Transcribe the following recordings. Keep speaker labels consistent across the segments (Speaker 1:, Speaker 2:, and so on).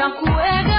Speaker 1: Dhexe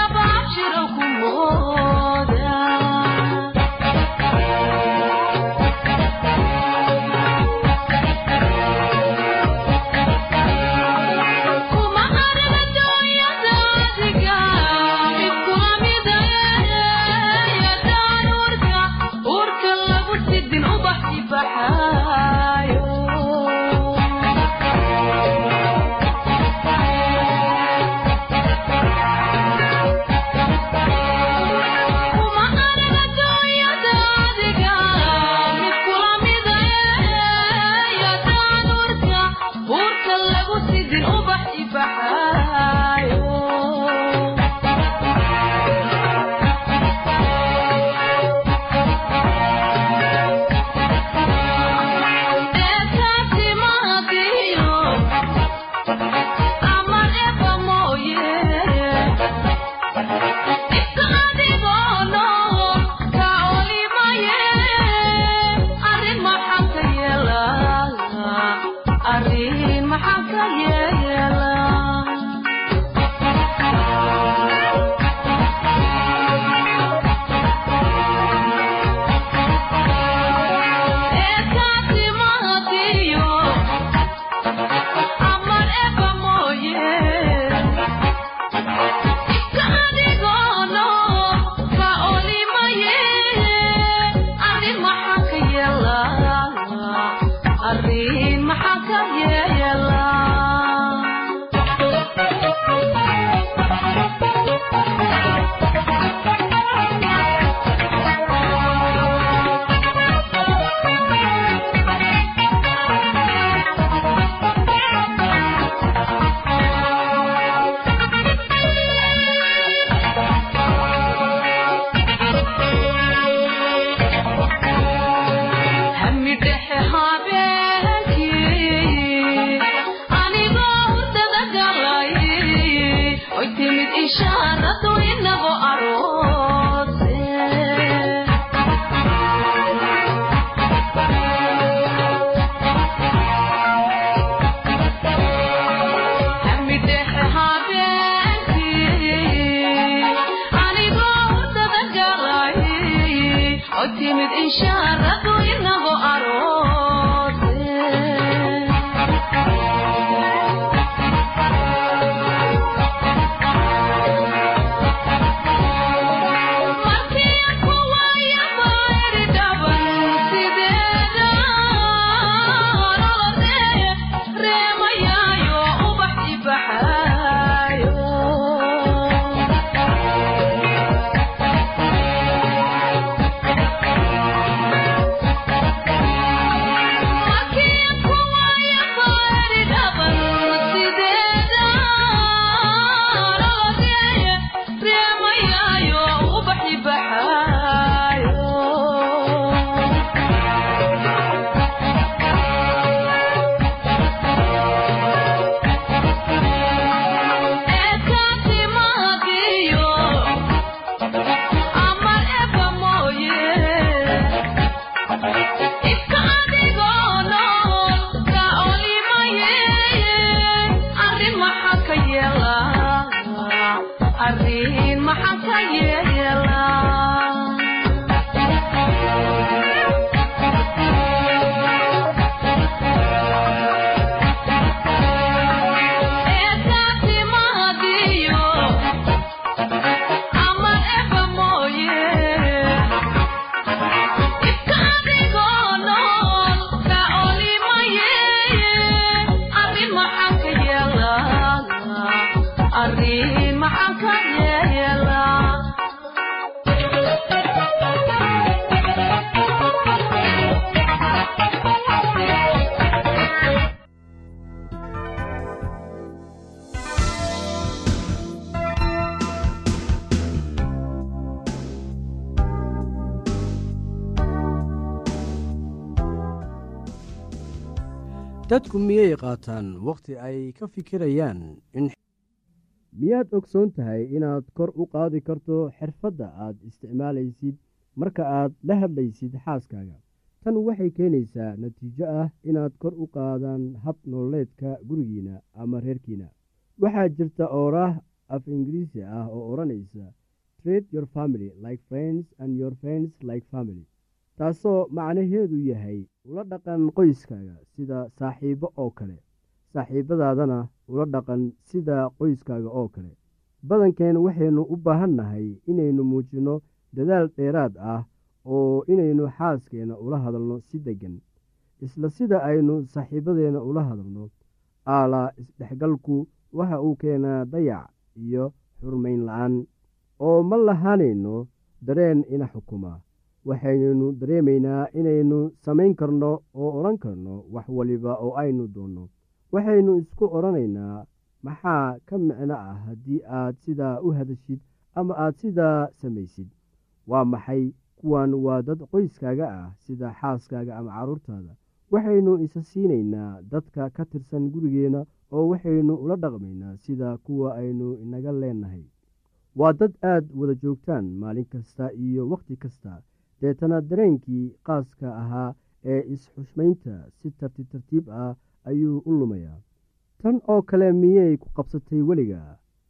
Speaker 1: dadku miyay qaataan? Wakhti ay ka fikirayaan
Speaker 2: miyaad ogsoon tahay inaad kor u qaadi karto xirfadda aad isticmaalaysid marka aad la hadlaysid xaaskaaga? Tan waxay keenaysaa natiijo ah inaad kor u qaadaan hab nololeedka gurigiina ama reerkiina. Waxaa jirta ooraah af ingiriisi ah oo odhanaysa trade your family like friends and your friends like family taasoo macnaheedu yahay ula dhaqan qoyskaaga sida saaxiibbo oo kale. Saaxiibbadaadana ula dhaqan sida qoyskaaga oo kale. Badankeen waxaynu u baahan nahay inaynu muujinno dadaal dheeraad ah oo inaynu xaaskeenna ula hadalno si deggan. Isla sida aynu saaxiibbadeenna ula hadalno aalaa isdhexgalku waxa uu keenaa dayac iyo xurmayn la'aan. Oo ma lahaanayno dareen ina xukuma waxaynaynu dareemaynaa inaynu samayn karno oo odhan karno wax waliba oo aynu doonno. Waxaynu isku odhanaynaa maxaa ka micno ah haddii aad sidaa u hadashid ama aad sidaa samaysid? Waa maxay kuwan waa dad qoyskaaga ah sida xaaskaaga ama carruurtaada waxaynu isa siinaynaa dadka ka tirsan gurigeenna oo waxaynu ula dhaqmaynaa sida kuwa aynu inaga leenahay. Waa dad aad wada joogtaan maalin kasta iyo wakhti kasta deetana dareenkii qaaska ahaa ee is-xushmaynta si tartiib tartiib ah ayuu u lumayaa. Tan oo kale miyay ku qabsatay weliga?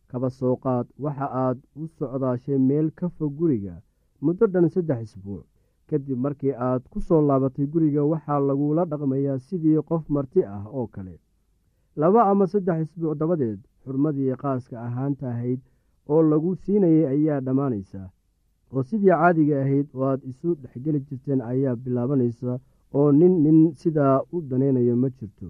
Speaker 2: Kaba soo qaad waxa aad u socdaashay meel ka fog guriga muddo dhan saddex isbuuc. Kadib markii aad ku soo laabatay guriga waxaa lagula dhaqmayaa sidii qof marti ah oo kale. Laba ama saddex isbuuc dabadeed xurmadii qaaska ahaanta ahayd oo lagu siinayay ayaa dhammaanaysa oo sidii caadiga ahayd oo aad isu dhexgeli jirteen ayaa bilaabanaysa oo nin nin sidaa u danaynayo ma jirto.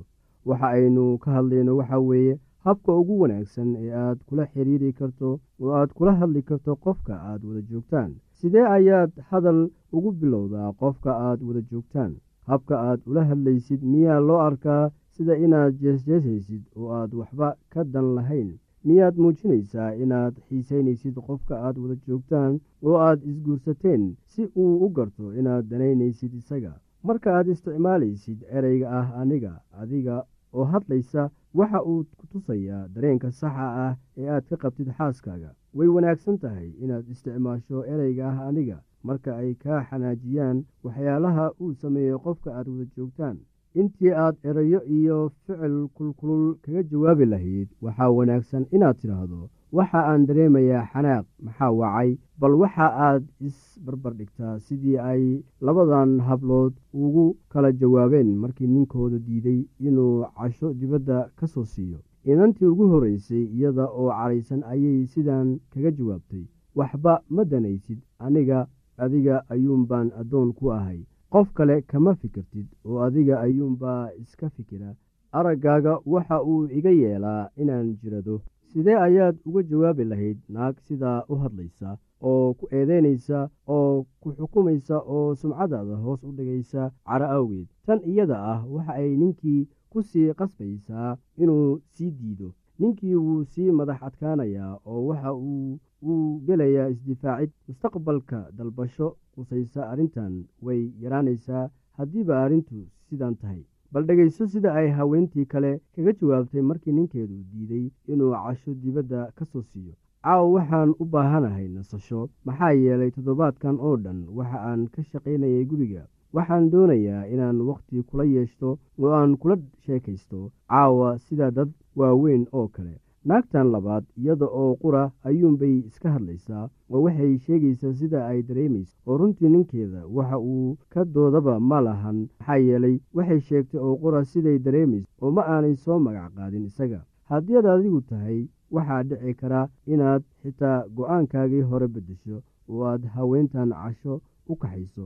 Speaker 2: Waxa aynu ka hadlayno waxaa weeye habka ugu wanaagsan ee aad kula xiriiri karto oo aad kula hadli karto qofka aad wada joogtaan. Sidee ayaad hadal ugu bilowdaa qofka aad wada joogtaan? Habka aad ula hadlaysid miyaa loo arkaa sida inaad jeesjeesaysid oo aad waxba ka dan lahayn miyaad muujinaysaa inaad xiisaynaysid qofka aad wada joogtaan oo aad isguursateen si uu u garto inaad danaynaysid isaga. Marka aad isticmaalaysid ereyga ah aniga adiga oo hadlaysa waxa uu ku tusayaa dareenka saxa ah ee aad ka qabtid xaaskaaga. Way wanaagsan tahay inaad isticmaasho ereyga ah aniga. Marka ay kaa xanaajiyaan waxyaalaha uu sameeyo qofka aad wada joogtaan intii aad erayo iyo ficil kulkulul kaga jawaabi lahayd waxaa wanaagsan inaad tidhaahdo waxa aan dareemayaa xanaaq maxaa wacay? Bal waxa aad isbarbardhigtaa sidii ay labadan hablood ugu kala jawaabeen markii ninkooda diiday inuu casho dibadda ka soo siiyo. Inantii ugu horreysay iyada oo caraysan ayay sidan kaga jawaabtay waxba ma danaysid aniga adiga ayuunbaan addoon ku ahay qof kale kama fikirtid oo adiga ayuunbaa iska fikira araggaaga waxa uu iga yeelaa inaan jirado. Sidee ayaad uga jawaabi lahayd naag sidaa u hadlaysa oo ku eedeynaysa oo ku xukumaysa oo sumcadaada hoos u dhigaysa caro awgeed? Tan iyada ah waxa ay ninkii ku sii qasbaysaa inuu sii diido ninkii wuu sii madax adkaanayaa oo waxa uu uu gelayaa isdifaacid mustaqbalka dalbasho qusaysa arrintan way yaraanaysaa haddiiba arrintu sidan tahay. Bal dhegayso sida ay haweentii kale kaga jawaabtay markii ninkeedu diiday inuu casho dibadda ka soo siiyo. Caawa waxaan u baahanahay nasasho. Maxaa yeelay toddobaadkan oo dhan waxa aan ka shaqaynayay guriga waxaan doonayaa inaan wakhti kula yeeshto oo aan kula sheekaysto caawa sida dad waaweyn oo kale. Naagtan labaad iyada oo qura ayuunbay iska hadlaysaa oo waxay sheegaysaa sida ay dareemayso. Oo runtii ninkeeda waxa uu ka doodaba ma lahan maxaa yeelay waxay sheegtay oo qura siday dareemayso oo ma aanay soo magac qaadin isaga. Haddii ad adigu tahay waxaa dhici karaa inaad xitaa go'aankaagii hore beddesho oo aad haweentan casho u kaxayso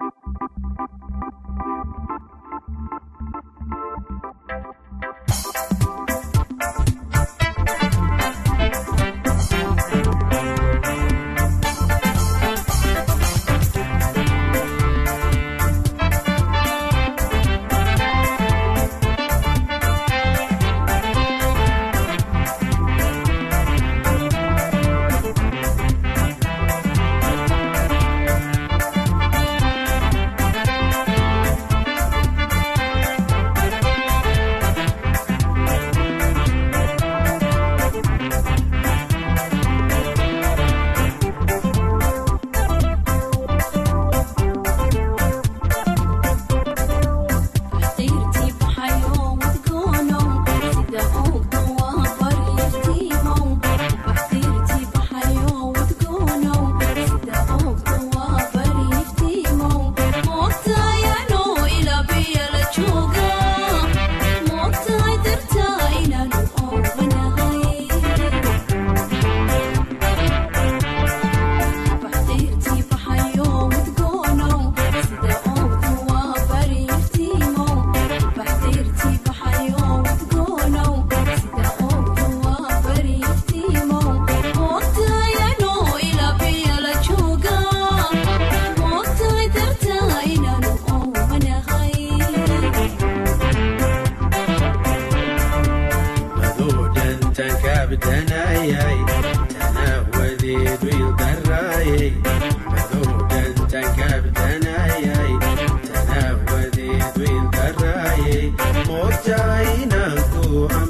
Speaker 3: Thank you. fiican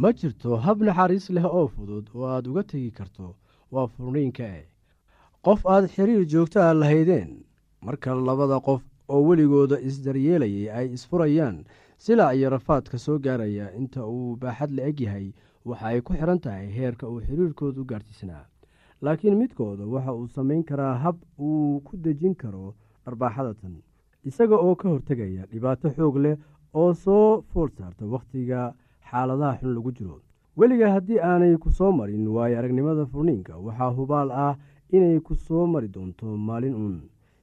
Speaker 2: ma jirto hab naxariis leh oo fudud oo aad uga tegi karto waa furniinka. E qof aad xiriir joogto ah lahaydeen marka labada qof oo weligooda isdaryeelayay ay isfurayaan silac iyo rafaadka soo gaaraya inta uu baaxad la eg yahay waxa ay ku xidhan tahay heerka uu xiriirkoodu gaarsiisnaa laakiin midkooda waxa uu samayn karaa hab uu ku dejin karo dharbaaxada tan isaga oo ka hortegaya dhibaato xoog leh oo soo fool saarta wakhtiga xaaladaha xun lagu jiro. Weliga haddii aanay ku soo marin waayo aragnimada furniinka waxaa hubaal ah inay ku soo mari doonto maalin uun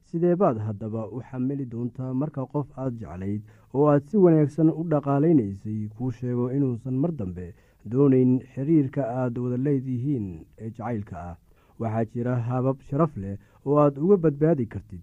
Speaker 2: sidee baad haddaba u xamili doontaa marka qof aad jeclayd oo aad si wanaagsan u dhaqaalaynaysay kuu sheego inuusan mar dambe doonayn xiriirka aad wada leedihiin ee jacaylka ah. Waxaa jira habab sharaf leh oo aad uga badbaadi kartid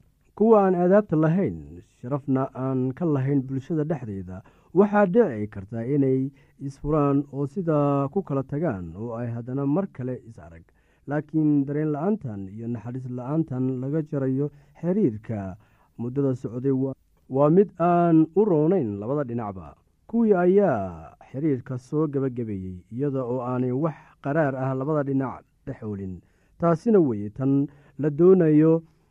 Speaker 2: kuwa aan aadaabta lahayn sharafna aan ka lahayn bulshada dhexdeeda waxaa dhici karta inay isfuraan oo sidaa ku kala tagaan oo ay haddana mar kale is arag. Laakiin dareen la'aantan iyo naxariis la'aantan laga jarayo xiriirka muddada socday waa mid aan u roonayn labada dhinacba. Kuwii ayaa xiriirka soo gebagabeeyey iyada oo aanay wax qaraar ah labada dhinac dhexoolin taasina weye tan la doonayo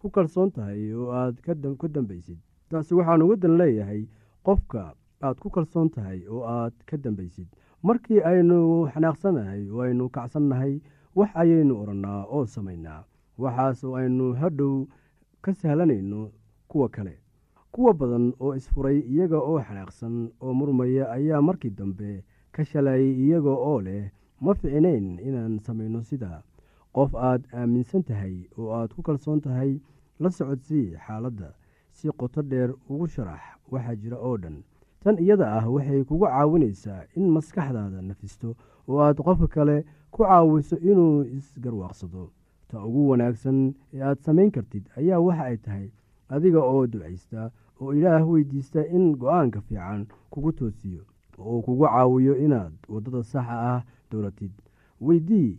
Speaker 2: ku kalsoon tahay oo aad ku dambaysid. Taasi waxaan uga dan leeyahay qofka aad ku kalsoon tahay oo aad ka dambaysid. Markii aynu xanaaqsanahay oo aynu kacsannahay wax ayaynu odhannaa oo samaynaa. Waxaas oo aynu hadhow ka sahlanayno kuwa kale. Kuwa badan oo isfuray iyaga oo xanaaqsan oo murmaya ayaa markii dambe ka shalayay iyaga oo leh ma ficinayn inaan samayno sidaa qof aad aaminsan tahay oo aad ku kalsoon tahay la socodsii xaaladda. Si qoto dheer ugu sharax waxaa jira oo dhan. Tan iyada ah waxay kugu caawinaysaa in maskaxdaada nafisto oo aad qofka kale ku caawiso inuu isgarwaaqsado. Ta ugu wanaagsan ee aad samayn kartid ayaa waxa ay tahay adiga oo ducaysta oo ilaah weydiista in go'aanka fiican kugu toosiyo oo kugu caawiyo inaad waddada saxa ah dowlatid weydii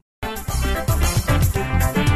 Speaker 3: Bye.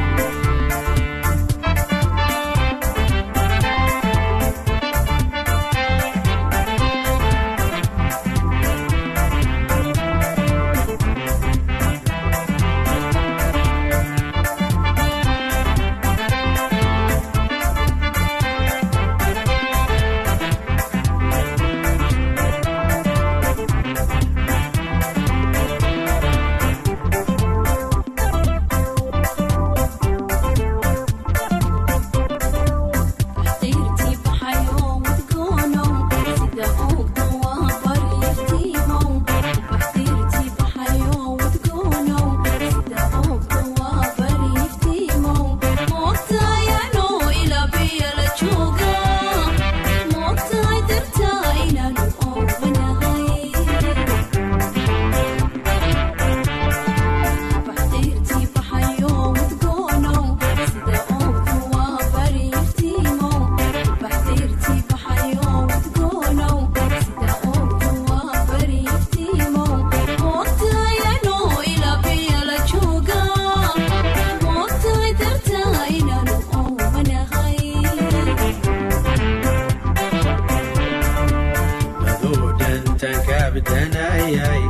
Speaker 3: aaay